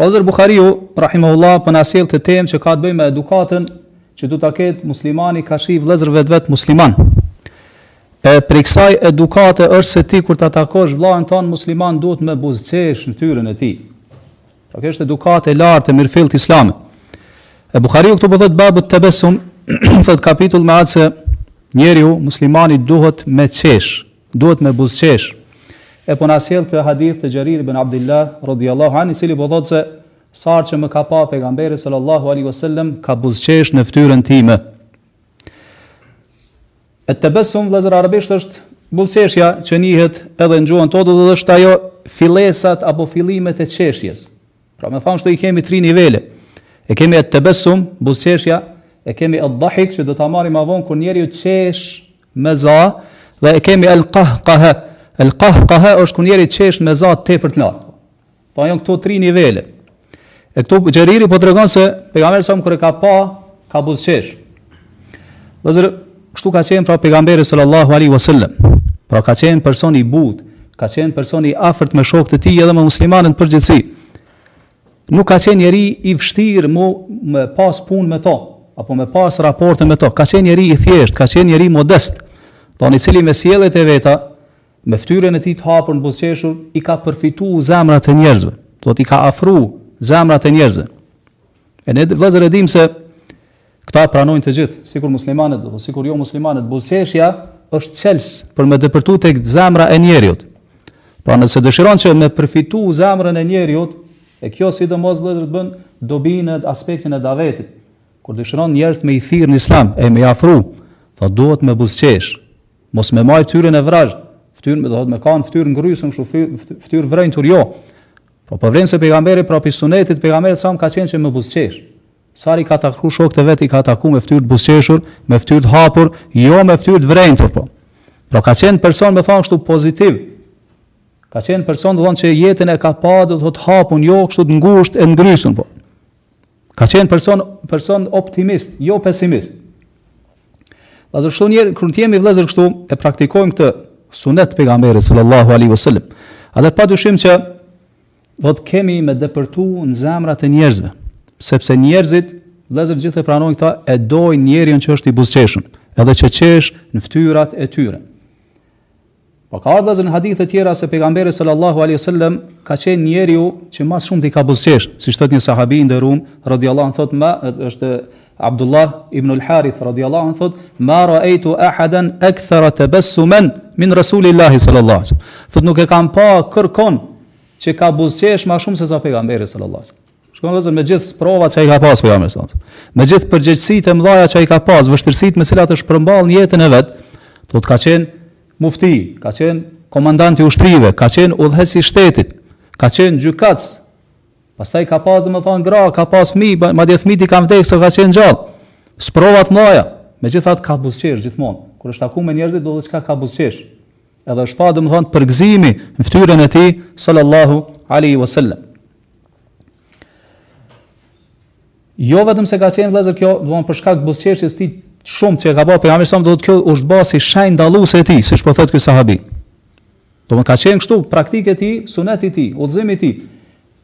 Prapë Buhariu rahimahullah po na sjell këtë temë që ka të bëjë me edukatën që duhet ta ketë muslimani karshi vëllezërve të vet musliman. E prej kësaj edukate është se ti kur ta takosh vëllain ton musliman duhet me buzëqesh në ftyrën e tij. Kjo është edukatë e lartë e mirëfillt islame. E Buhariu këtu po thot babu et-tebessum thot kapitull me atë se njeriu muslimani duhet me qesh, Duhet me buzëqeshë. E po na sjell këtë hadith të Xherir ibn Abdillah, radijallahu anh, i cili po thotë se, Sa herë që më ka pa pejgamberi, sallallahu alejhi ve sellem, ka buzëqeshë në fytyrën time. Et-tebessum, vllezër arabisht është buzëqeshja që njihet edhe në gjuhën tonë dhe është ajo fillesat apo fillimet e qeshjes. Pra me thanë kështu i kemi tri nivele. E kemi et-tebessum, buzëqeshja, e kemi ed-dahik që do ta marrim ma vonë kur njeriu qesh me za dhe e kemi el qahqahe el qahqahe është kur njeriu qesh me za tepër të lartë po pra janë këto tri nivele e këtu xheriri po tregon se pejgamberi sa herë e ka pa ka buzëqesh vllezër kështu ka qenë pra pejgamberi sallallahu alaihi wasallam pra ka qenë person i butë ka qenë person i afërt me shokët e tij edhe me muslimanët në përgjithësi Nuk ka qenë njeri i vështirë mu me pas punë me to, apo me pas raporte me to. Ka qenë njeri i thjeshtë, ka qenë njeri modest. Domethënë i cili me sjelljet e veta, me ftyrën e tij të hapur e t'buzqeshur, i ka përfitu zemrat e njerëzve. Domethënë i ka afru zemrat e njerëzve. E ne vllezër e dim se Këta e pranojnë të gjithë, sikur muslimanët, do të thotë sikur jo muslimanët, buzëqeshja është çelës për me depërtu tek zemra e njeriut. Pra nëse dëshiron që me përfitu zemrën e njeriut, e kjo sidomos vllezër të bën dobi në aspektin e davetit, kur dëshiron njerëz me i thirr në islam, e me i afru, pra duhet me buzqesh, mos me majt ftyrën e vrazhdë, ftyrën domethënë me kanë ftyrëngrysun, ftyrëvrenjtur jo, pra po vërejmë se pegamberi, pra prej sunetit pegamberit salallahu alejhi ve selem ka qenë që me buzqesh, Sa herë i ka taku shokët e vet i ka taku me fytyrë të buzëqeshur, me fytyrë të hapur, jo me fytyrë të vrenjtur po. Pra ka qenë person me thanë kështu pozitiv. Ka qenë person domethënë që jetën e ka pa do të thotë të hapun, jo kështu të ngushtë e ngrysun po. Ka qenë person person optimist, jo pesimist. Dhe kështu njerëz, kur ne të jemi vllezër kështu, e praktikojmë këtë sunet të pegamberit, sallallahu alaihi wasallam. Atëherë pa dyshim që Do të thotë kemi me depërtu në zemrat e njerëzve, sepse njerëzit, vëllezër gjithë e pranojnë këta, e dojnë njeriun që është i buzqeshëm, edhe që qesh në ftyrat e tyre. Po ka edhe në hadithe të tjera se pejgamberi sallallahu alaihi wasallam ka qenë njeriu që më shumti ka buzëqesh, siç thotë një sahabi i nderuar radhiyallahu anhu thotë ma është Abdullah ibn al-Harith radhiyallahu anhu thotë ma ra'aytu ahadan akthara tabassuman min rasulillahi sallallahu alaihi wasallam. Thotë nuk e kam pa kërkën që ka buzëqesh ma shumë se sa pejgamberi sallallahu alaihi wasallam. Shikoni vllazër me gjithë sprovat që i ka pas pejgamberi sallallahu alaihi wasallam. Me gjithë përgjegjësitë e mëdha që i ka pas, vështirësitë me të cilat është përball në jetën e vet, do thotë ka qenë mufti, ka qenë komandant i ushtrive, ka qenë udhëheqës i shtetit, ka qenë gjykatës. Pastaj ka pas domethënë gra, ka pas fëmijë, madje fëmijët i kanë vdekur sa ka qenë gjallë. Sprova të mëdha. Megjithatë ka buzëqesh gjithmonë. Kur është takuar me njerëzit do të thotë çka ka buzëqesh. Edhe është pa domethon përgëzimi në fytyrën e tij sallallahu alaihi wasallam. Jo vetëm se ka qenë vëllazër kjo, domthon për shkak të buzëqeshjes së tij shumë që e ka bërë pejgamberi sa do thotë kjo është bërë si shenjë dalluese e tij, siç po thotë ky sahabi. Domthon ka qenë kështu praktikë e tij, suneti i tij, udhëzim i tij.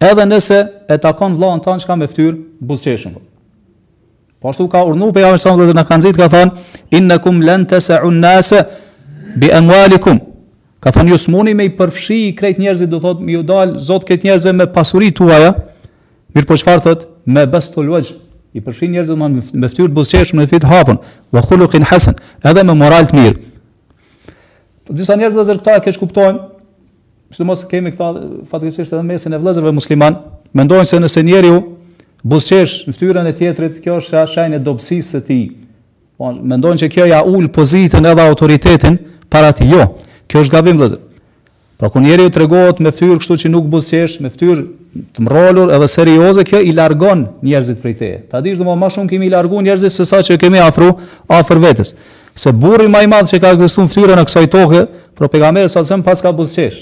Edhe nëse e takon vllahin ton çka me fytyrë të buzëqeshun. Po ashtu ka urdhnu pejgamberi dhe na ka nxit ka thënë innakum lan tasa'un nas bi amwalikum. Ka thënë ju smuni me i përfshi krejt njerëzit do thotë me ju dal zot krejt njerëzve me pasuritë tuaja. Mir po çfarë thot me bastul wajh i përfshini njerëzit me me fytyrë të buzëqeshun me fytyrë të hapun wa khuluqin hasan edhe me moral të mirë. Po disa njerëz vllazër këta e keqkuptojnë Sidomos kemi këtë fatkeqësisht edhe në mesin e vëllezërve musliman, mendojnë se nëse njeriu buzqesh në fytyrën e tjetrit, kjo është shenjë e dobësisë së tij. Po mendojnë që kjo ja ul pozitën edhe autoritetin para tij. Jo, kjo është gabim vllezër. Pra kur njeriu tregohet me fytyrë kështu që nuk buzqesh, me fytyrë të mrrolur edhe serioze, kjo i largon njerëzit prej teje. Ta dish do thotë më shumë ki me i largu njerëzit se sa që ki me i afru afër vetes. Se burri më i madh që ka ekzistuar në fytyrën e kësaj toke, pra pejgamberi alejhi selam paska buzëqesh.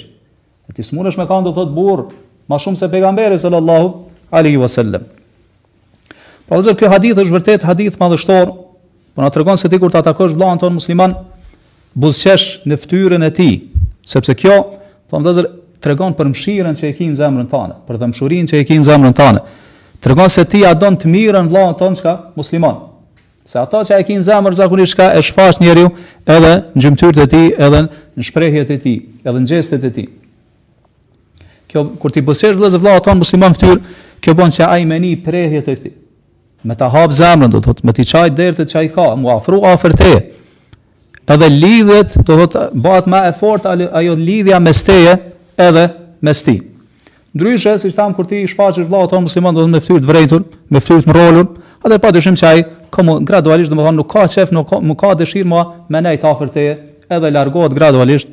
E ti smunesh me kanë do thot burr, më shumë se pejgamberi sallallahu alaihi wasallam. Pra zot ky hadith është vërtet hadith madhështor, po na tregon se ti kur ta takosh vëllain ton musliman, buzëqesh në fytyrën e tij, sepse kjo, domethon vllazër, tregon për mëshirën që e ke në zemrën tënde, për dhëmbshurinë që e ke në zemrën tënde. Tregon se ti ia don të mirën vëllaut ton çka musliman. Se ato që e ki në zemër zakonisht çka e shfaq njeriu edhe në gjymtyrët e tij, edhe në shprehjet e tij, edhe në gjestet e tij. Kjo, kur ti i buzëqesh vllezër vllaut ton musliman në fytyrë, kjo bon që ai me ni prehje te ti. Me ta hap zemrën, do të thotë, me t'i qa dertet e çka ka, mu afru afër teje. Edhe lidhet, do thotë, bëhet më e fortë ajo lidhja mes teje edhe mes tij. Ndryshe, siç thamë kur ti i shfaqesh vëllaut ton musliman, do thotë me fytyrë të vrenjtur, me fytyrë të mrrolur, atëherë pa dyshim se ai ka me gradualisht, domethënë nuk ka qef, nuk ka, nuk ka dëshirë më me nejt afër teje, edhe largohet gradualisht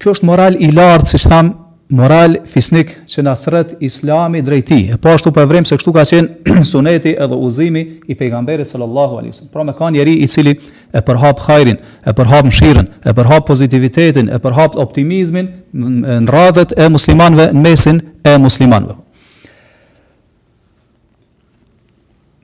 Kjo është moral i lartë, siç thamë, moral fisnik që na thrret Islami drejt tij. E po ashtu po e vrejm se kështu ka qenë suneti edhe udhëzimi i pejgamberit sallallahu alaihi wasallam. Pra me kanë njeri i cili e përhap hajrin, e përhap mëshirën, e përhap pozitivitetin, e përhap optimizmin në radhët e muslimanëve, në mesin e muslimanëve.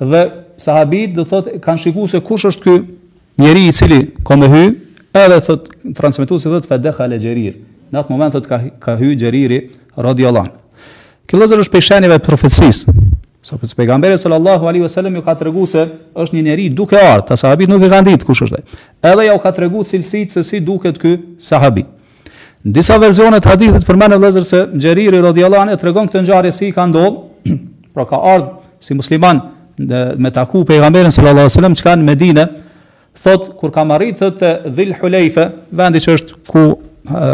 Dhe sahabit do thot kanë shikuar se kush është ky njeri i cili ka me hy, edhe thot transmetuesi thot fa dakhala jarir. Në atë moment thot ka ka hy Xheriri radhiyallahu anhu. Kjo vëllezër është prej shenjave të profecisë. Se pra pejgamberi sallallahu alaihi wasallam ju ka treguar se është një njeri duke ardhur, ata sahabit nuk e kanë ditë kush është ai. Edhe ja u ka treguar cilësitë se si duket ky sahabi. Në disa versione të hadithit përmendet vëllezër se Xheriri radhiyallahu anhu e tregon këtë ngjarje si i ka ndodhur, pra ka ardhur si musliman me taku pejgamberin sallallahu alajhi wasallam çka në Medinë thot kur kam arritur te Dhil Huleife, vendi që është ku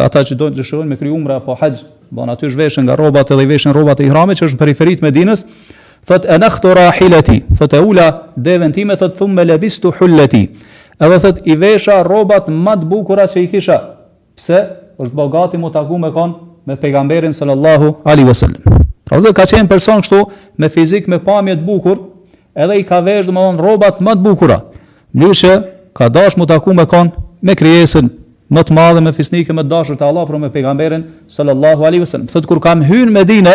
ata që dojnë dëshirojnë me kry umra apo haxh, pra aty zhveshen nga rrobat edhe i veshin rrobat e ihramit që është në periferi të Medinës, Thotë anakhtu rahilati, thotë e ula deven time, thotë thumma labistu hullati. Edhe thotë i vesha rrobat më të bukura që i kisha. Pse? Është bo gati mu taku me kon, me pejgamberin sallallahu alaihi wasallam. Pra dhe ka qenë person kështu me fizik me pamje të bukur, edhe i ka vesh domthon rrobat më të bukura. Mirë, se, ka dashtë mu taku me kon, me krijesën, më të madhe, më fisnike, më të dashur te Allahu, pra me pejgamberin, sallallahu alaihi wasallam. Thot kur kam hyrë në Medinë,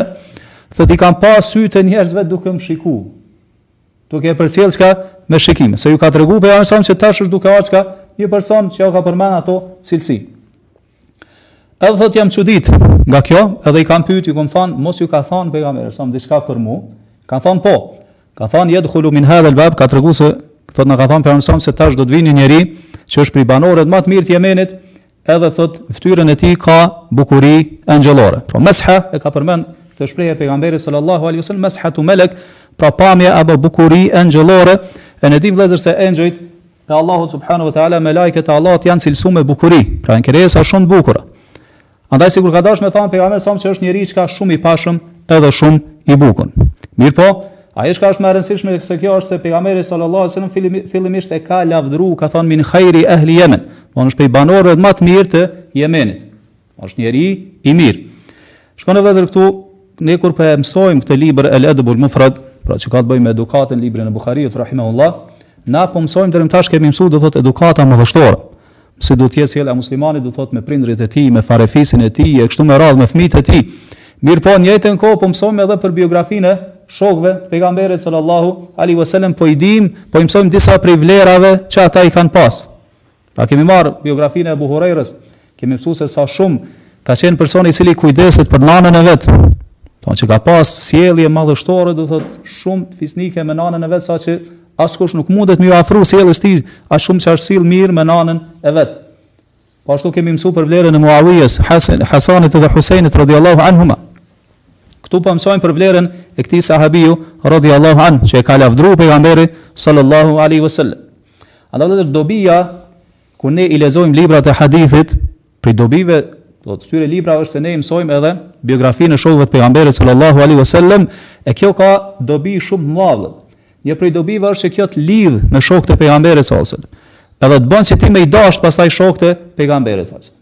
thot i kam pa sytë e njerëzve duke më shiku. Duke më përcjell çka me shikime. Se ju ka treguar pejgamberi sallallahu alaihi wasallam se tash është duke ardhur çka një person që ja u ka përmend ato cilësi. Edhe thot jam çudit nga kjo, edhe i kam pyet, i kam thënë, mos ju ka thënë pejgamberi sa diçka për mua. Kanë thënë po. Kanë thënë yadkhulu min hadha al-bab, ka treguar se thot na ka thënë pejgamberi sa se tash do të vijë një njeri që është prej banorëve më të mirë të Jemenit, edhe thot në fytyrën e tij ka bukuri angjëllore. Pra mesha e ka përmend këtë shprehje pejgamberi sallallahu alaihi wasallam meshatu melek, pra pamje apo bukuri angjëllore, e ne dim vëllezër se engjëjt e Allahut subhanahu wa taala melaiket e Allahut janë cilësuar me bukuri, pra janë krijesa shumë të bukura. Andaj sikur ka dashur me thënë pejgamberi sa që është njeri çka shumë i pashëm edhe shumë i bukur. Mirëpo, ajo që është më e rëndësishme se kjo është se pejgamberi sallallahu alaihi wasallam fillimisht e ka lavdëruar, ka thënë min khairi ahli Yemen, do të thotë prej banorëve më të mirë të Yemenit. Është njeri i mirë. Shikoni vëllezër këtu, ne kur po e mësojmë këtë libër El Edebul Mufrad, pra që ka të bëjë me edukatën librin e Buhariut rahimahullah, na po mësojmë deri tash kemi mësuar do thotë edukatën me vështru. Si do të jetë sjellja e muslimanit do thotë me prindërit e tij, me farefisin e tij e kështu me radhë me fëmijët e tij. Mirëpo, në njëjtën kohë po mësojmë edhe për biografinë e shokëve të pejgamberit sallallahu alaihi wasallam po i dim, po i mësojmë disa prej vlerave që ata i kanë pas. A kemi marrë biografinë e Ebu Hurejres, kemi mësu se sa shumë ka qenë personi i cili kujdeset për nanën e vet, apo, që ka pas sjellje madhështore, do thot shumë fisnike me nanën e vet, sa që askush nuk mundet me ju afru sjelljes tij, aq shumë që është sjellë mirë me nanën e vet. Po ashtu kemi mësu për vlerën e Muawijës, Hasan, Hasanit dhe Husejnit, radiallahu anhuma. Këtu po mësojmë për vlerën e këtij sahabiu, radiallahu anhë, që e ka lavdru pejgamberi sallallahu alaihi wasallam. Andaj do të thotë dobia kur ne i lexojmë librat e hadithit, prej dobive të këtyre libra është se ne i mësojmë edhe biografinë e shokëve të pejgamberit sallallahu alaihi wasallam, e kjo ka dobi shumë të mëdha. Një prej dobive është se kjo të lidh me shokët e pejgamberit sallallahu alaihi wasallam. Edhe të bën se ti me i dasht pastaj shokët e pejgamberit sallallahu alaihi wasallam.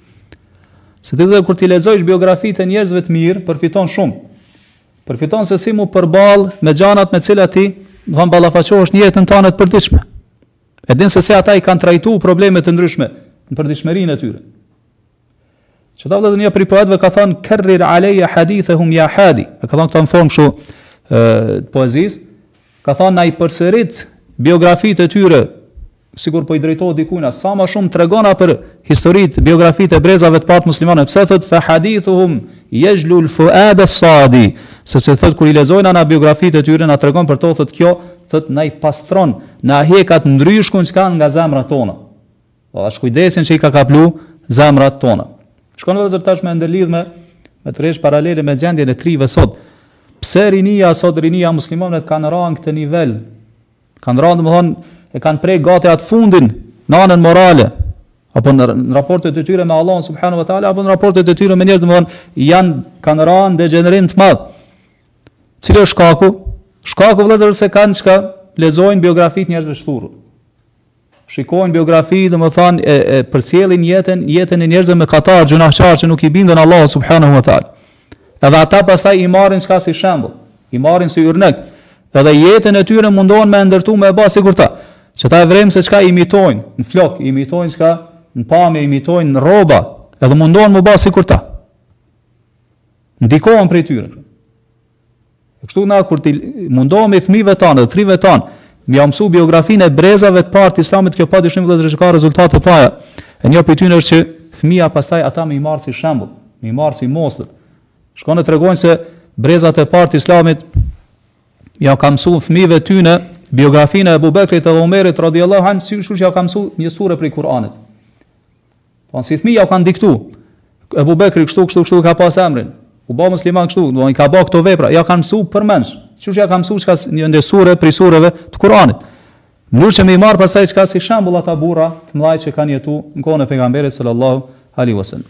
Se ti dhe kur t'i lexojsh biografitë e njerëzve të mirë, përfiton shumë. Përfiton se si mu përball me gjanat me cilat ti, domethënë, ballafaqohesh në jetën tane të përditshme. E din se si ata i kanë trajtu problemet e ndryshme në përditshmërinë e tyre. Qata vëllezër një prej poetëve ka thanë, kërrir aleja hadithë hum ja hadi. E ka thanë këta në formë shu e, poezis, Ka thënë na i përsërit biografitë e tyre sikur po i drejtohet dikujt, sa më shumë tregona për historitë, biografitë e brezave të parë muslimanë, pse thot fa hadithuhum yajlu al fuad as sadi, sepse thot kur i lexojna na biografitë e tyre na tregon për to thot kjo, thot na i pastron, na hek at ndryshkun që ka nga zemrat tona. Apo pakujdesinë që i ka kaplu zemrat tona. Shikoni vëllazër tash me ndërlidh me me tërhek paralele me gjendjen e të rive sot. Pse rinia sot rinia muslimane kanë rënë në këtë nivel? Kanë rënë domethënë e kanë prek gati atë fundin në anën morale apo në, në raportet e tyre me Allahun subhanahu wa taala apo në raportet e tyre me njerëzit, domethënë janë kanë rënë në degjenerim të madh. Cili është shkaku? Shkaku vëllazër se kanë çka lexojnë biografitë e njerëzve të shthurur. shikojnë biografi, domethanë, e, e përcjellin jetën, jetën e njerëzve mëkatarë gjynahqarë që nuk i binden Allahut subhanahu wa taala. Edhe ata pastaj i marrin çka si shembull, i marrin si yrnek. Edhe jetën e tyre mundohen me ndërtu me ba sikur ta. Qata e vrejmë se çka imitojnë, në flok, imitojnë çka, në pamje, imitojnë në rroba, edhe mundohen me ba sikur ta. Ndikohen prej tyre. Kështu na kur të mundohemi fëmijëve tanë dhe të rive tanë, me jau mësu biografinë e brezave të parë të islamit, kjo pa dyshim vëllezër që ka rezultate të mdhaja. E një prej tyre është që fëmija pastaj ata me i marr si shembull, me i marr si mostër. Shikoni, tregojnë se brezat e parë të islamit ja kanë mësu fëmijëve tyne biografinë e Abu Bekrit dhe Omerit radhiyallahu anhu, sikur që ja kanë mësu një sure prej Kur'anit. Po si fëmijë jau kanë diktu. Ebu Bekri kështu, kështu, kështu ka pas emrin. U bë musliman kështu, i ka bë këto vepra, ja kanë mësuar përmendsh. Qysh ja kanë mësuar çka ndonjë sure prej sureve të Kuranit. Në mënyrë që me i marr pastaj çka si shembull ata burra të mëdhaj që kanë jetu në kohën e pejgamberit sallallahu alaihi wasallam.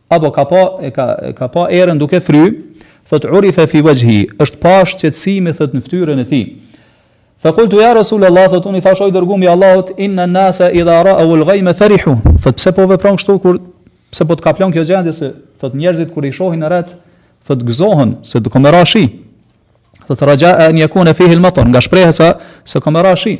Apo ka pa re, ka e ka pa erën duke fry, thot urifa fi wajhi, është pa shqetësim thot në fytyrën e tij. Fa qultu ya rasul Allah, thot unë i thash o i dërgumi i Allahut, inna nasa idha ra'u al-ghayma farihu. Thot pse po vepron kështu kur pse po të kaplon kjo gjendje se thot njerëzit kur i shohin retë, thot gëzohen se do ka me ra shi. Thot raja an yakuna fihi al-matar, nga shpresa se ka me ra shi.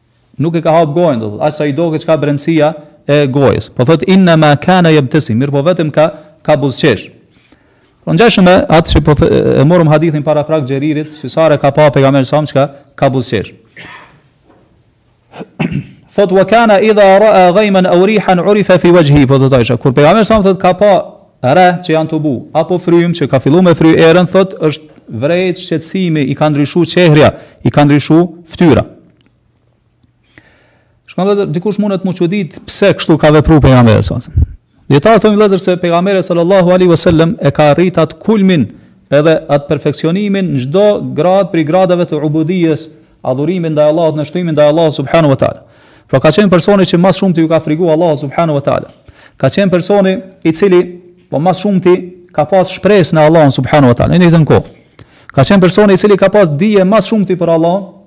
Nuk e ka hap gojën, do thotë, aq sa i duket çka brendësia e gojës. Po thotë inna ma kana yabtasim, mirëpo vetëm ka ka buzëqesh. Po ngjashëm me atë që po thë, e morëm hadithin paraprak Xheririt, që sa herë e ka pa pejgamberi s.a. çka ka buzëqesh. Thot wa kana idha ra'a ghayman aw rihan urifa fi wajhi, po thotë Aisha, kur pejgamberi s.a. thot ka pa re që janë tubu, apo frym që ka filluar me fry erë, thot është vrejt shqetësimi i ka ndryshuar çehria, i ka ndryshuar fytyra. Shiko edhe dikush mundet m'u çudit pse kështu ka vepru pejgamberi s.a. Dijetarët thonë vëllezër se pejgamberi sallallahu alaihi wasallam e ka arrit atë kulmin edhe atë perfeksionimin në çdo gradë prej gradave të ubudijes, adhurimit ndaj Allahut, nënshtrimit ndaj Allahut subhanu wa ta'ala. Pra po ka qenë personi që ma së shumti ju ka frigu Allahut subhanu wa ta'ala. Ka qenë personi i cili po ma së shumti ka pas shpres në Allahun subhanu wa ta'ala. Në të njëjtën kohë. Ka qenë personi i cili ka pas dije ma së shumti për Allahun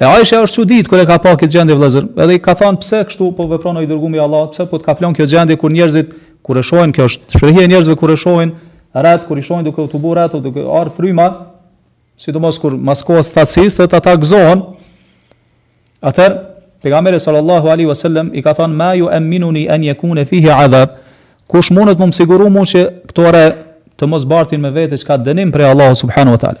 E Aisha është çudit kur e ka pa këtë gjendje vëllazër. Edhe i ka thënë pse kështu po vepron i dërgumi i Allahut, pse po të kaplon kjo gjendje kur njerëzit kur e shohin kjo është shprehje e njerëzve kur e shohin retë kur i shohin duke u tubu retë, duke ardh fryma, sidomos mas kohës së thatësisë, thotë ata gëzohen. Atëherë pejgamberi sallallahu alaihi wasallam i ka thënë ma yu'minuni an yakuna fihi adab. Kush mundet me më siguru mua që këto re të mos bartin me vete çka dënim prej Allahut subhanahu wa taala.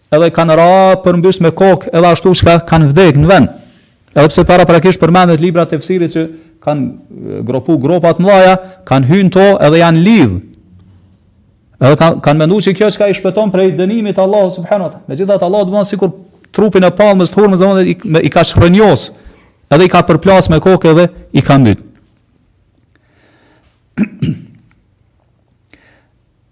edhe kanë ra përmbys me kokë edhe ashtu që kanë vdek në vend. Edhe pse paraprakisht përmendet n'libra të tefsirit që kanë gropu gropa t'mdhaja, kanë hy në to edhe janë lidhë. Edhe kanë, kanë mendu që kjo çka i shpeton prej dënimit të Allahut subhanahu wa taala. Megjithatë Allahu domethënë sikur trupin e palmës të hurmës domethënë i, i ka çrrënjos edhe i ka përplas me kokë edhe i ka mbytë.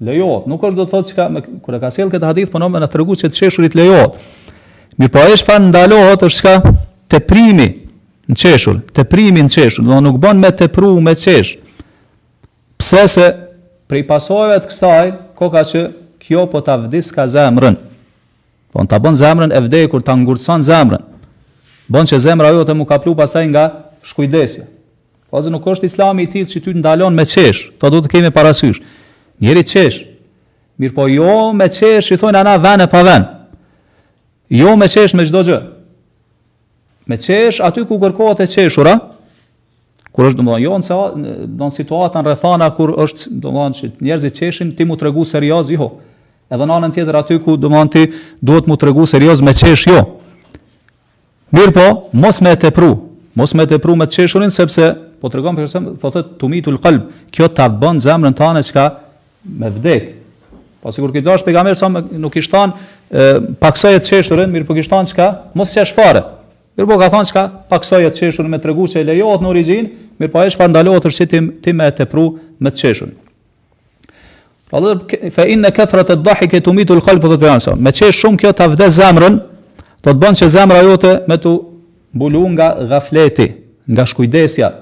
Lejohet, nuk është do të thotë çka kur e ka sjell këtë hadith po don me na tregu se të qeshurit lejohet. Mirëpo ajo çfarë ndalohet është çka teprimi në qeshur, teprimi në qeshur, do nuk bën me tepru me qesh. Pse se prej pasojave të kësaj koka që kjo po ta vdiska zemrën. Po ta bën zemrën e vdekur, ta ngurtson zemrën. Bën që zemra jote mu kaplu pastaj nga shkujdesja. Pra nuk është islami i tillë që ty të ndalon me qesh, këtë duhet ta kemi parasysh. Njeri qesh, mirëpo jo me qesh që thonë ata ven e pa ven. Jo me qesh me çdo gjë. Me qesh aty ku kërkohet e qeshura, kur është domethënë jo nëse don situata rrethana kur është domethënë që njerëzit qeshin ti mu tregu serioz jo. Edhe në anën tjetër aty ku domethënë ti duhet mu tregu serioz me qesh jo. Mirëpo, mos me e tepru, mos me e tepru me të qeshurit sepse po tregon për shembull, po thotë tumitul qalb, kjo ta bën zemrën tande çka me vdek. Po sikur kish dasht pejgamberi s.a.v.s. nuk kish thon pakësoje të qeshurit, mirëpo kish thon çka, mos qesh fare. Mirëpo ka thonë çka, pakësoje të qeshurit me tregu se lejohet në origjinë, mirëpo ajo çfarë ndalohet është që ti me e tepru me të qeshurit. Allah fa inna kathrat ad-dhahik tumitu al-qalb domethënë se me qesh shumë kjo ta vdes zemrën, do të bën që zemra jote me t'u mbulu nga gafleti, nga shkujdesja.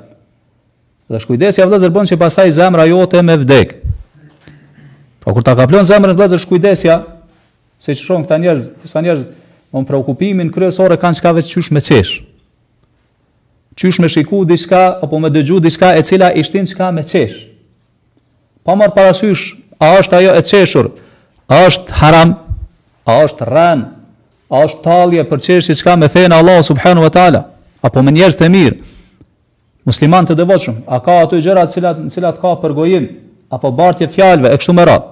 Dhe shkujdesja vëllazër bën që pastaj zemra jote me vdek. Po kur ta kaplon zemrën vëllazër shkujdesja, se janë këta njerëz, disa njerëz po preokupimin kryesor e kanë çka veç qysh me qesh. Qysh me shiku diçka apo me dëgju diçka e cila i shtin çka me qesh. Pa marr parasysh a është ajo e qeshur, a është haram, a është rren, a është tallje për qesh diçka me fenë e Allahut subhanahu wa taala, apo me njerëz të mirë. Musliman të devotshëm, a ka aty gjëra të cilat në cilat ka përgojim apo bartje fjalëve e kështu me radhë.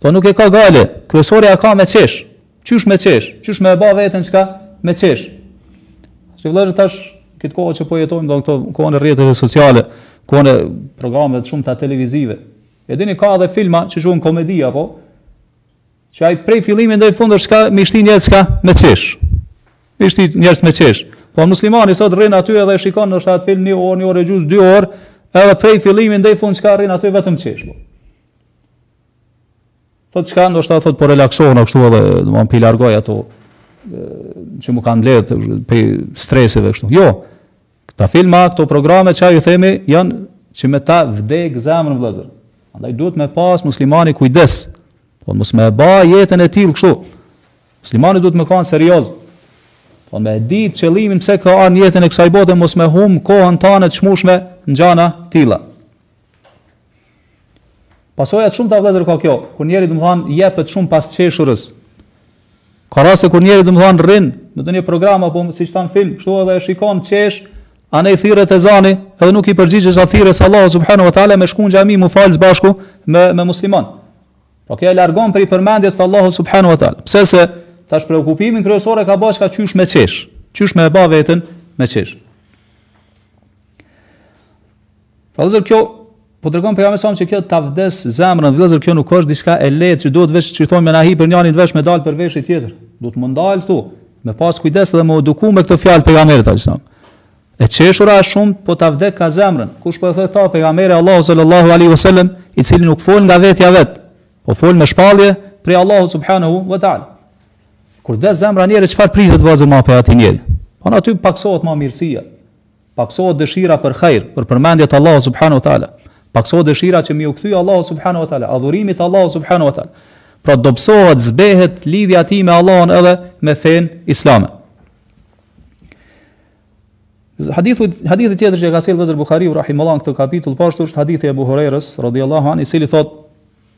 Po nuk e ka gajle, kryesorja ka me qesh. Qysh me qesh, qysh me e ba veten çka me qesh. Që vëllazër tash këtë kohë që po jetojmë domethënë kohën e rrjeteve sociale, kohën e programeve të shumta televizive. E dini ka edhe filma që quhen komedi apo që ai prej fillimit deri në fund është çka me shti njerëz çka me qesh. Me shti njerëz me qesh. Po muslimani sot rrin aty edhe shikon ndoshta at film një orë, një orë e gjys, dy orë, edhe prej fillimit deri në fund çka rrin aty vetëm qesh. Po. Thot çka ndoshta thot po relaksohna ashtu edhe domethënë pi largoj ato që m'u kanë mbledh prej streseve kështu. Jo. Këta filma, këto programe çka ju themi janë që me ta vdek zemrën vëllazër. Andaj duhet me pas muslimani kujdes. Po mos me ba jetën e tillë kështu. Muslimani duhet me qenë serioz. Po me ditë qëllimin pse ka ardhur jetën e kësaj bote mos me hum kohën tande të çmushme në gjana tilla. Pasoja të shumta vllezër ka kjo, kur njeri domethanë jepet shumë pas qeshurës, ka raste kur njeri domethanë rrin, në ndonjë program apo siç thanë film, kështu edhe e shikon qesh, anej thirret ezani, edhe nuk i përgjigjet thirrjes së Allahut, subhanahu wa ta'ala, me shku n'xhami m'u falë së bashku me, me musliman. Pra kjo e largon prej përmendjes të Allahut, subhanahu wa ta'ala. Pse se, tash preokupimin kryesor e ka bash ka qysh me qesh, qysh me e ba veten me qesh. Pra vllezër kjo, po tregon pejgamberi që kjo ta vdes zemrën, vllezër kjo nuk është diçka e lehtë që duhet veç siç i thonë me na hi prej njanit vesh me dalë prej veshit tjetër. Duhet m'u ndalë këtu, me pas kujdes dhe m'u eduku me këtë fjalë pejgamberit, E qeshura e shumtë, po ta vdeka zemrën. Kush po e thotë këta pejgamberi i Allahut sallallahu alaihi wasallam, i cili nuk fol nga vetja e vet, po fol me shpallje prej Allahut subhanahu wa taala. Kur vdes zemra e njerit çfarë pritet në vazhdim më prej atij njeri. Po aty paksohet më mirësia. Pakësohet dëshira për hajr, për përmendje të Allahut subhanahu wa taala. Pakësohet dëshira që m'iu kthy Allahut subhanahu wa taala, adhurimit të Allahut subhanahu wa taala. Pra dobësohet, zbehet lidhja e tij me Allahun edhe me fenë islame. Hadithu hadithi tjetër që ka sjellë vllezër Buhariu rahimehullahu në këtë kapitull po ashtu është hadithi e Abu Hurairës radhiyallahu anhu i cili thotë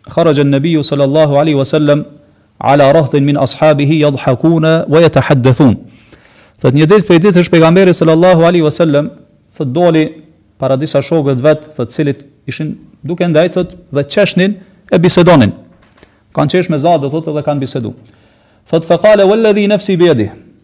Kharaja an-Nabiu sallallahu alejhi wa sallam ala rahtin min ashabihi yadhhakuna wa yatahaddathun. Thot një ditë prej ditësh pejgamberi sallallahu alejhi wa sallam thot doli para disa shokëve të vet, thot të cilët ishin duke ndejt thot dhe qeshnin e bisedonin. Kan qesh me za do thot edhe kanë bisedu. Thot faqala walladhi nafsi bi yadihi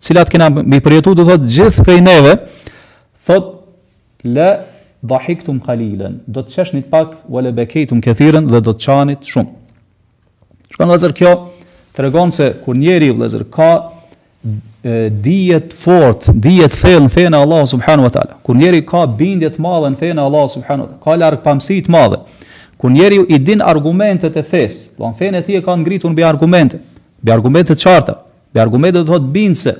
cilat kena m'i përjetu do thot gjithë prej neve thot le dhahiktum kalilen do të qeshnit pak wa le bekejtum këthiren dhe do të qanit shumë shikoni vllezër kjo tregon se kur njeri vllezër ka dije t'fortë dije t'thellë në fenë e Allahut subhanahu wa ta'ala kur njeri ka bindje t'madhe në fenë e Allahut subhanahu wa ta'ala ka largpamësi t'madhe kur njeri i din argumentet e fesë domethanë fenë e tij e ka ngritur mbi argumente mbi argumente t'qarta Mbi argumente do të thotë bindëse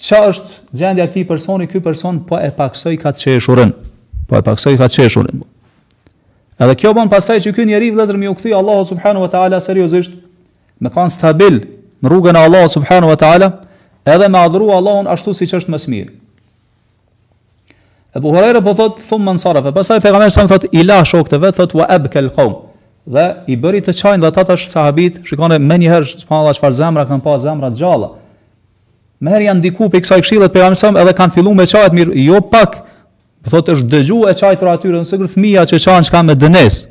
ç'a është gjendja e këtij personi, ky person po e paksojka çeshurën. Po e paksojka çeshurën. Edhe kjo bën pastaj që ky njeri vëllazër me iu kthy Allahut subhanahu wa taala seriozisht, me kanë stabil në rrugën e Allahut subhanahu wa taala, edhe me adhuru Allahun ashtu siç është më së miri. Ebu Hurajre po thot, thumme nsarafe, dhe pastaj pejgamberi alejhi selam thot, i la shokët e vet, thot, wa ebkel kaum, dhe i bëri të qajnë domethanë sahabët, shikoni, menjëherë, që përna dhe çfarë zemra, kanë pas zemra të gjalla, meniherë janë ndiku prej kësaj këshille t'pejgamberit alejhi selam, edhe kanë fillu me qajtë mirë, jo pak, thot, është dëgju e qajtura e tyre, sikur fëmija që qan që qan me dënesë,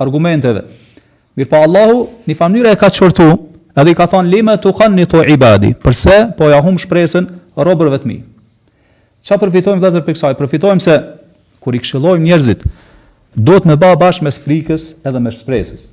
argumenteve. Mirëpo Allahu, njëfarë mënyre e ka qortu, edhe i ka thonë, lime tukannitu ibadi, përse, po ja hum shpresën, robërve të mi. Çka përfitojmë, vëllezër prej kësaj, përfitojmë se, kur i këshillojmë njerëzit, duhet me ba bashkë mes frikës edhe mes shpresës.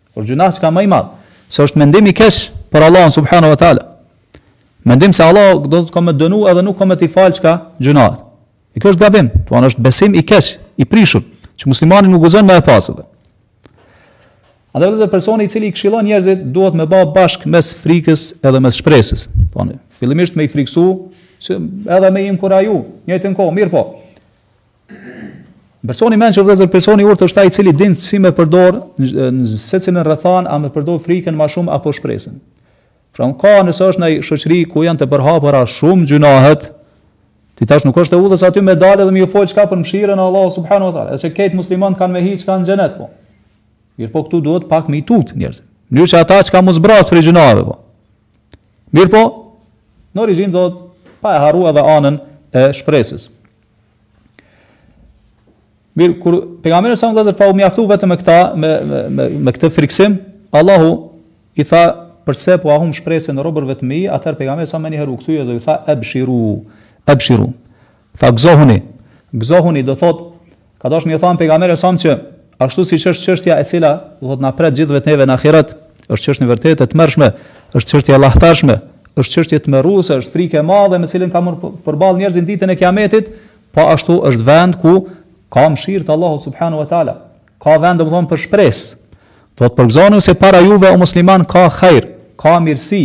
Por gjynah ka më i madh, se është mendim i keq për Allahun subhanahu wa taala. Mendim se Allah do të ka me dënu edhe nuk ka me t'i falë çka gjynahet. E kjo është gabim, domethënë është besim i keq, i prishur, që muslimani nuk guxon me e pasë. Andaj vëllezër personi i cili i këshillon njerëzit duhet me ba bashk mes frikës edhe mes shpresës. Domethënë, fillimisht me i friksu, që edhe me i inkuraju, njëjtën kohë, mirëpo. Personi i mençur vëllezër, personi i urtë është ai i cili din si me përdor në secilën rrethanë, a me përdor frikën më shumë apo shpresën. Pra unë ka nëse është në shoqëri ku janë të përhapura shumë gjynahet, ti tash nuk është e udhës aty me dalë dhe me ju fol çka për mëshirën e Allahut subhanahu wa taala. E se këta muslimanë kanë me hi çka në xhenet po. Mirëpo këtu duhet pak me i tut njerëzit. Mënyrë që ata çka mos zbrat për gjynahet po. Mirëpo, në origjinë do pa e harru edhe anën e shpresës. Mirë, kur pejgamberi sam vëllezër pa u mjaftu vetëm me këta, me me me, me këtë friksim, Allahu i tha përse po ua hum shpresën robërve të mi, atëherë pejgamberi sam menjëherë u kthye dhe u tha ebshiru, ebshiru. Tha gëzohuni. Gëzohuni do thot ka dasht me i thon pejgamberi sam që Ashtu siç është çështja e cila do të na pret gjithëve ne ve në ahiret, është çështje vërtet e tmerrshme, është çështje e llahtarshme, është çështje tmerruese, është frikë e madhe me cilën kanë me u përball njerëzit ditën e Kiametit, po ashtu është vend ku ka mëshirë të Allahut subhanahu wa taala. Ka vend domthon për shpresë. Do thot përgëzohuni se para juve o muslimanë ka hajr, ka mirësi.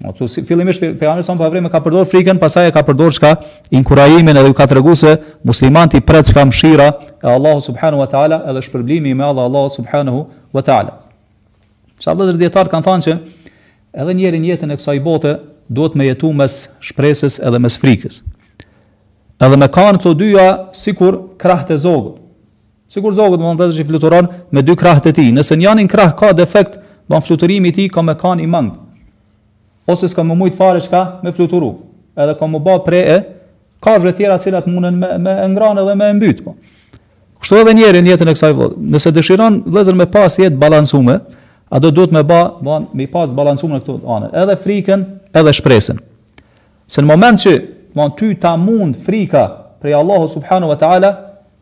Ashtu si fillimisht pejgamberi sam po vërejmë ka përdor frikën, pastaj e ka përdor çka inkurajimin edhe ju ka treguar se muslimanët i pret çka mëshira e Allahut subhanahu wa taala edhe shpërblimi i madh i Allahut subhanahu wa taala. Disa vëllezër dijetarë kanë thënë se edhe njeriu në jetën e kësaj bote duhet me jetu mes shpresës edhe mes frikës. Edhe me kanë këto dyja sikur krahët e zogut. Sikur zogu do të thotë që fluturon me dy krahët e tij. Nëse njëri krah ka defekt, domethënë fluturimi i tij ka me kanë i mangët. Ose s'ka me mujt fare çka me fluturu. Edhe ka me u bë pre e kafshëve tjera të cilat mundën me me ngranë edhe me mbyt po. Kështu edhe njeriu në jetën e kësaj bote. Nëse dëshiron vëllezër me pas jetë të balancume, a do duhet me ba, ban, me pas balancume në këto anë. Edhe frikën, edhe shpresën. Se në moment që, ban, ty ta mund frika prej Allahu subhanu wa ta'ala,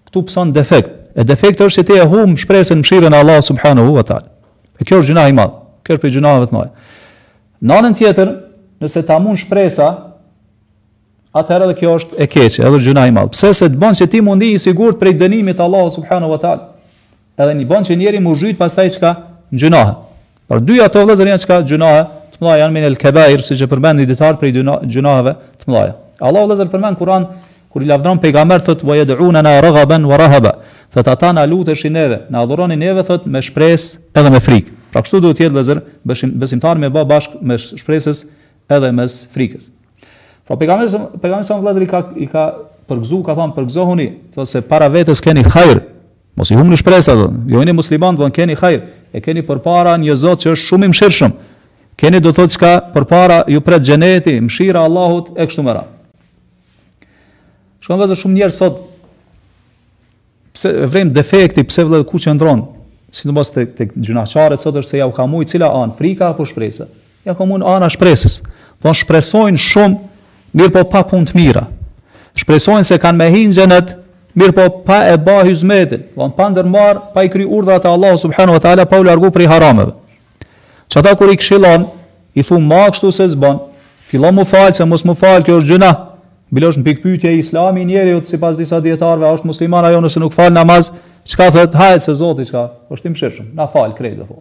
Këtu pëson defekt. E defekt është që ti e humb shpresën n'mëshirën e Allahut subhanahu wa taala. E kjo është gjynah i madh. Kjo është prej gjynaheve të mëdha. Në anën tjetër, nëse ta mund shpresa, atëherë edhe kjo është e keqe, edhe gjynah i madh. Pse? Se të bën që ti mu ndi i sigurt prej dënimit të Allahut subhanahu wa taala. Edhe e bën që njeri mu zhyt pastaj n'çka? N'gjynahe. Po të dyja ato vëllezër janë çka gjynahe të mëdha janë min el kebair, siç e përmendin dijetarët prej gjynaheve të mëdha. Allahu vëllezër përmend n'Kur'an kur i lavdëron pejgamberët thot wa yad'una na raghaban wa rahaba. Thot ata na luteshin neve, na adhuronin neve thot me shpresë edhe me frikë. Pra kështu duhet të jetë vëllezër, besimtari me bë bashk mes shpresës edhe mes frikës. Pra pejgamberi pejgamberi sallallahu alaihi wasallam i ka i ka përgzu, ka thënë përgzohuni, thot se para vetes keni hajr, Mos i humni shpresat, do. Ju jeni musliman, do keni hajr, e keni përpara një Zot që është shumë i mëshirshëm. Keni do thotë çka përpara ju pret xheneti, mëshira e Allahut e kështu me radhë. Shkon vëzë shumë njerëz sot pse vrem defekti, pse vëllai ku qëndron? Sidomos tek tek gjynaqaret sot është se jau ka mujt cila anë, frika apo shpresa. Jau ka mujt ana e shpresës. Do të thotë shpresojnë shumë, mirëpo pa punë të mira. Shpresojnë se kanë me hi n'xhenet, mirëpo pa e ba hizmetin, do të thotë pa ndërmarr, pa i kry urdhrat e Allahut subhanahu wa taala, pa u largu prej harameve. Qata kur i këshillon, i thu more kështu s'ban, fillo mu fal se mos mu fal kjo është gjynah. Bile është në pikpyetje Islami i njeriut sipas disa dijetarëve është musliman a jo nëse nuk fal namaz, çka thot hajt se Zoti çka, është i mëshirshëm, na fal krejt apo.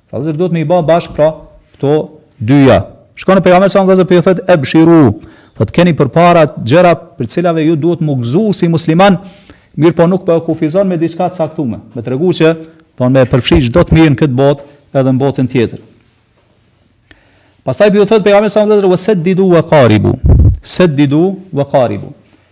Vëllezër duhet me i bë bashkë pra këto dyja. Shikoni pejgamberi sallallahu alaihi wasallam po ju thotë ebshiru. Do të keni përpara gjëra prej të cilave ju duhet mu gëzu si musliman, mirëpo nuk po e kufizon me diçka të caktuar. Me tregu që për me përfshi çdo të mirë në këtë botë edhe në botën tjetër. Pastaj po ju thotë pejgamberi sallallahu alaihi wasallam saddidu wa qaribu. Saddidu wa qaribu.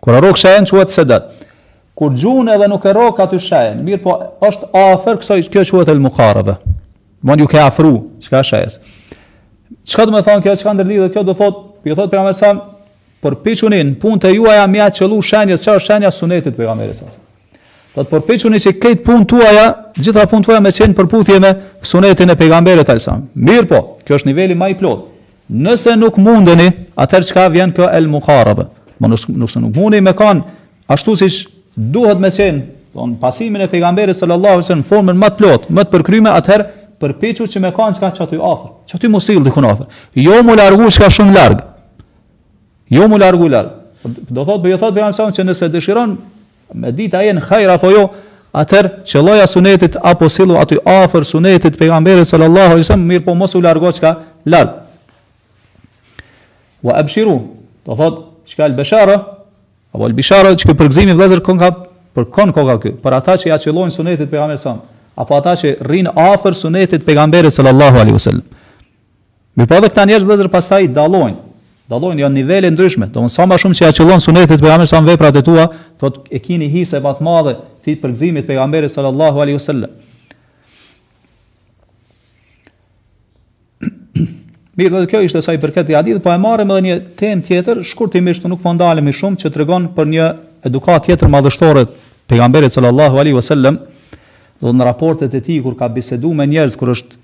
Kur e rrok shejën quhet sedad. Kur gjun edhe nuk e rrok aty shejën, mirëpo është afër kësaj kjo quhet el muqarabe. Don ju ke afru, çka shejës. Çka do me thonë kjo, çka ndërlidhet kjo, do thotë, ju po thotë pejgamberi sa përpiquni n'punët e juaja me ia qëllu shenjës, çfarë shenja sunetit t'pejgamberit sa. Thot përpiquni që krejt punët tuaja, gjitha punët tuaja me qenë n'përputhje me sunetin e pejgamberit e sa. Mirëpo, kjo është niveli më i plot. Nëse nuk mundeni, atëherë çka vjen kjo el muqarabe. Mo nuk nuk nuk mundni me kan ashtu siç duhet me qenë, don pasimin e pejgamberit sallallahu alaihi wasallam n'formën më të plot, më të përkryme atëherë përpiqu që me kanë çka qaty afër. Qaty mu sill dikun afër. Jo mu largu çka shumë larg. Jo mu largu larg. Do thotë, bëjë thotë pejgamberi sallallahu që nëse dëshiron me ditë a jenë hajrë apo jo, atëherë qëlloja sunetit apo sillu aty afër sunetit pejgamberi sallallahu alaihi wasallam mirë po mos u largo çka larg. Wa abshiru, do thotë çka al bashara apo al bishara përgëzimi vëllazër kon ka për kon kanka ky, për ata që ja qëllojnë sunetit pejgamberit sallallahu apo ata që rrin afër sunetit pejgamberit sallallahu alaihi wasallam. Mirëpo edhe këta njerëz vëllezër pastaj dallojnë. Dallojnë janë nivele të ndryshme. Domthon sa më shumë që ja qëllon sunetit pejgamberit sa më veprat e tua, thot e kini hise më të madhe ti përgëzimit pejgamberit sallallahu alaihi wasallam. Mirë, dhe kjo ishte sa i përket këtij hadithi, po e marrim edhe një temë tjetër, shkurtimisht nuk po ndalemi shumë që tregon për një edukatë tjetër madhështore të pejgamberit sallallahu alaihi wasallam, do në raportet e tij kur ka biseduar me njerëz kur është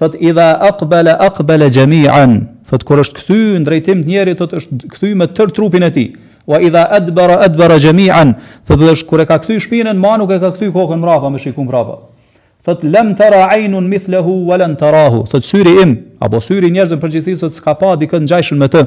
Thotë, Idha aqbala aqbala jami'an, thotë kur është kthy në drejtim të njëri, thotë është kthy me tërë trupin e tij. Wa idha adbara adbara jami'an, thotë kur e ka kthy shpinën, ma nuk e ka kthy kokën mbrapa me shiku mbrapa. Thotë lam tara aynun mithlahu wa lan tarahu, thotë syri im apo syri njerëzve përgjithësisht s'ka pa dikë ngjashëm me të.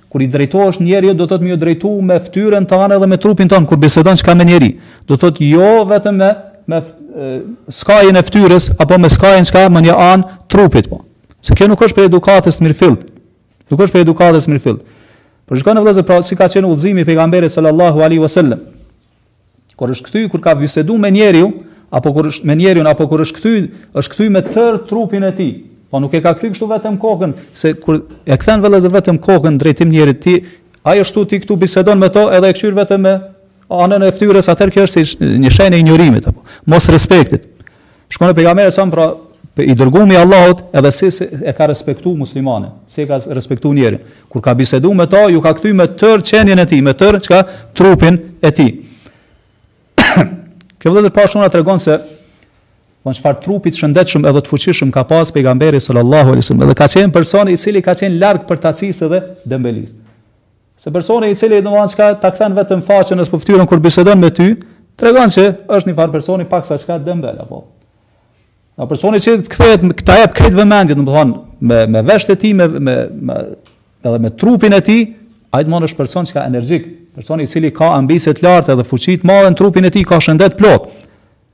Kur i drejtohesh njeriu, do të thotë me ju drejtu me fytyrën tënde dhe me trupin tënd kur bisedon çka me njeri. Do të thotë jo vetëm me me skajën e fytyrës apo me skajën çka me një anë trupit po. Se kjo nuk është prej edukatës mirëfilltë. Nuk është prej edukatës mirëfilltë. Por shikoni vëllezër pra si ka qenë udhëzimi i pejgamberit sallallahu alaihi wasallam. Kur është kthy, kur ka bisedu me njeriun, apo kur është me njeriun, apo kur është kthy, është kthy me tërë trupin e tij. Po nuk e ka kthy kështu vetëm kokën, se kur e kthen vëllezër vetëm kokën n'drejtim njerit ti, ai ashtu ti këtu bisedon me to edhe e kqyr vetëm me anën e fytyrës, atëherë kjo është si një shenjë e injorimit apo mosrespektit. Shikone pejgamberi sa pra pe i dërgumi i Allahut edhe si e ka respektu muslimanin, si e ka respektu njerin. Kur ka bisedu me ta, ju ka kthy me tërë qenien e tij, me tërë çka trupin e tij. Kjo vëllezër po ashtu na tregon se domethënë çfarë trupi të shëndetshëm edhe të fuqishëm ka pas pejgamberi sallallahu alaihi wasallam, edhe ka qenë personi i cili ka qenë larg përtacisë dhe dembelisë. Se personi i cili do të thotë ta kthen vetëm faqen apo fytyrën kur bisedon me ty, tregon se është një farë personi pak sa çka dembel apo. Na personi që të kthehet edhe ta jep krejt vëmendjen, do të thonë me me veshët e tij, me me me edhe me trupin e tij, ai domethënë është person çka energjik, personi i cili ka ambicie të larta dhe fuqi të mëdha në trupin e tij, ka shëndet plot.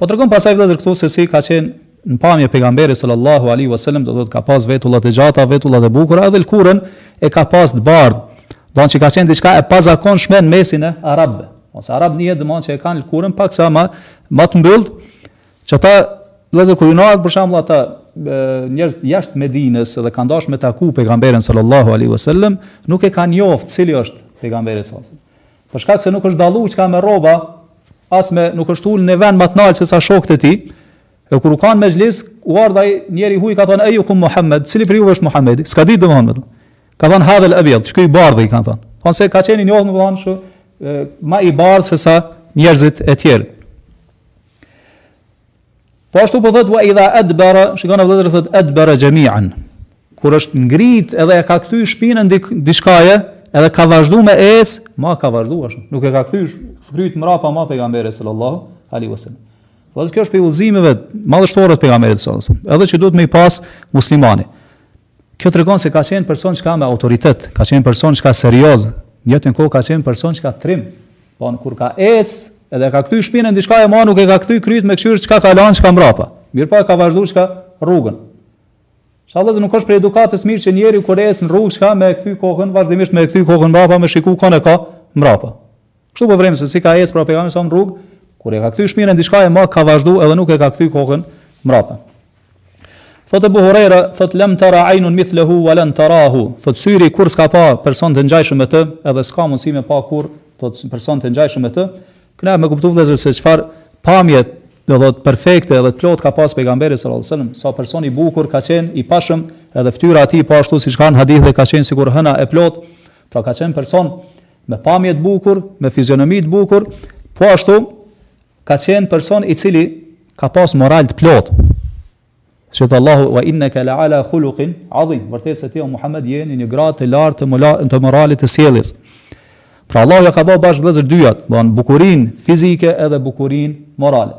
Po tregon pastaj vëllezër këtu se si ka qenë në pamje pejgamberi sallallahu alaihi wasallam do të thotë ka pas vetullat e gjata, vetullat e bukura edhe lkurën e ka pas të bardhë. Domethënë ka qenë diçka e pazakonshme në mesin e arabëve. Se arabët domethënë se e kanë lkurën pak sa më më të mbylltë. Për ata vëllezër kur u ardhë për shembull ata njerëz jashtë Medinës dhe kanë dashur me taku pejgamberin sallallahu alaihi wasallam, nuk e kanë njoft cili është pejgamberi sallallahu alaihi wasallam. Për shkak se nuk është dallu çka me rroba, as me nuk është ul në vend ma të nalt se sa shokët e tij. E kur u kanë mexhlis, u ardh ai njeri i huaj ka thënë ayyukum Muhammed, cili prej jush është Muhamedi? S'ka ditë domethënë Muhamed. Ka thënë hadha al abyad, qiky i bardhi kanë thënë. Për shkak se ka qenë i njohur domethënë shumë ma i bardh se sa njerëzit e tjerë. Po ashtu po thotë wa idha adbara, shikoni vëllezër thotë adbara jami'an. Kur është ngrit edhe e ka kthy shpinën diçkaje, edhe ka vazhduar me ec, ma ka vazhduar ashtu. Nuk e ka kthy kryt mrapa ma pejgamberi sallallahu alaihi wasallam. Po kjo është prej udhëzimeve madhështore të pejgamberit sallallahu alaihi wasallam, edhe që duhet me i pas muslimani. Kjo tregon se ka qenë person çka me autoritet, ka qenë person çka serioz, njëtën kohë ka qenë person çka trim, domethënë kur ka ec, edhe ka kthy shpinën diçkaje ma nuk e ka kthy kryt me kqyr çka ka lanë çka mbrapa. Mirëpo e ka vazhdu çka rrugën. Se vëllezër nuk është prej edukatës mirë që njeri kur ec në rrugë çka me kthy kokën vazhdimisht me kthy kokën mbrapa me shiku kon e ka mbrapa. Kështu po vërejmë se si ka ecë pra pejgamberi sa në rrugë, kur e ka kthy shpinën diçkaje ma ka vazhdu edhe nuk e ka kthy kokën mrapa. Thotë Abu Huraira, thotë lam tara aynun mithluhu wa lan tarahu. Thotë syri kurrë s'ka pa person të ngjashëm me të, edhe s'ka mundësi me pa kurrë thotë person të ngjashëm me të. Kena me kuptu vëllezër se çfarë pamje domethënë perfekte edhe të plot ka pas pejgamberi sallallahu alajhi wasallam, sa person i bukur ka qenë, i pashëm, edhe fytyra e tij po ashtu siç ka në hadithe ka qenë sikur hëna e plot. Pra ka qenë person me pamje të bukur, me fizionomi të bukur, po ashtu ka qenë person i cili ka pas moral të plot. Thotë Allahu, wa inneke la ala khulukin adhim, vërtet se ti o Muhammed je në një gradë të lartë të, të moralit të sjelljes. Pra Allahu ja ka ba bashkë vëllezër dyjat, domethënë bukurin fizike edhe bukurin morale.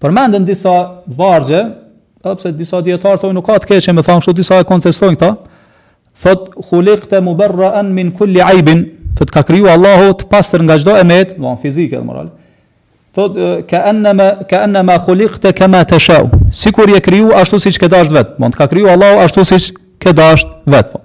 Përmenden disa vargje, edhe pse disa dijetarë thonë nuk ka të keqe me thënë kështu, disa e kontestojnë këta. Thot khuliqta mubarra'an min kulli aibin, thot t'ka kriju Allahu të pastër nga çdo e metë, domethënë fizike dhe morale. Thot ka annaka ka annaka khuliqta kama tashau. Sikur je kriju ashtu siç ke dashur vet. Domethënë t'ka kriju Allahu ashtu siç ke dashur vet. Po.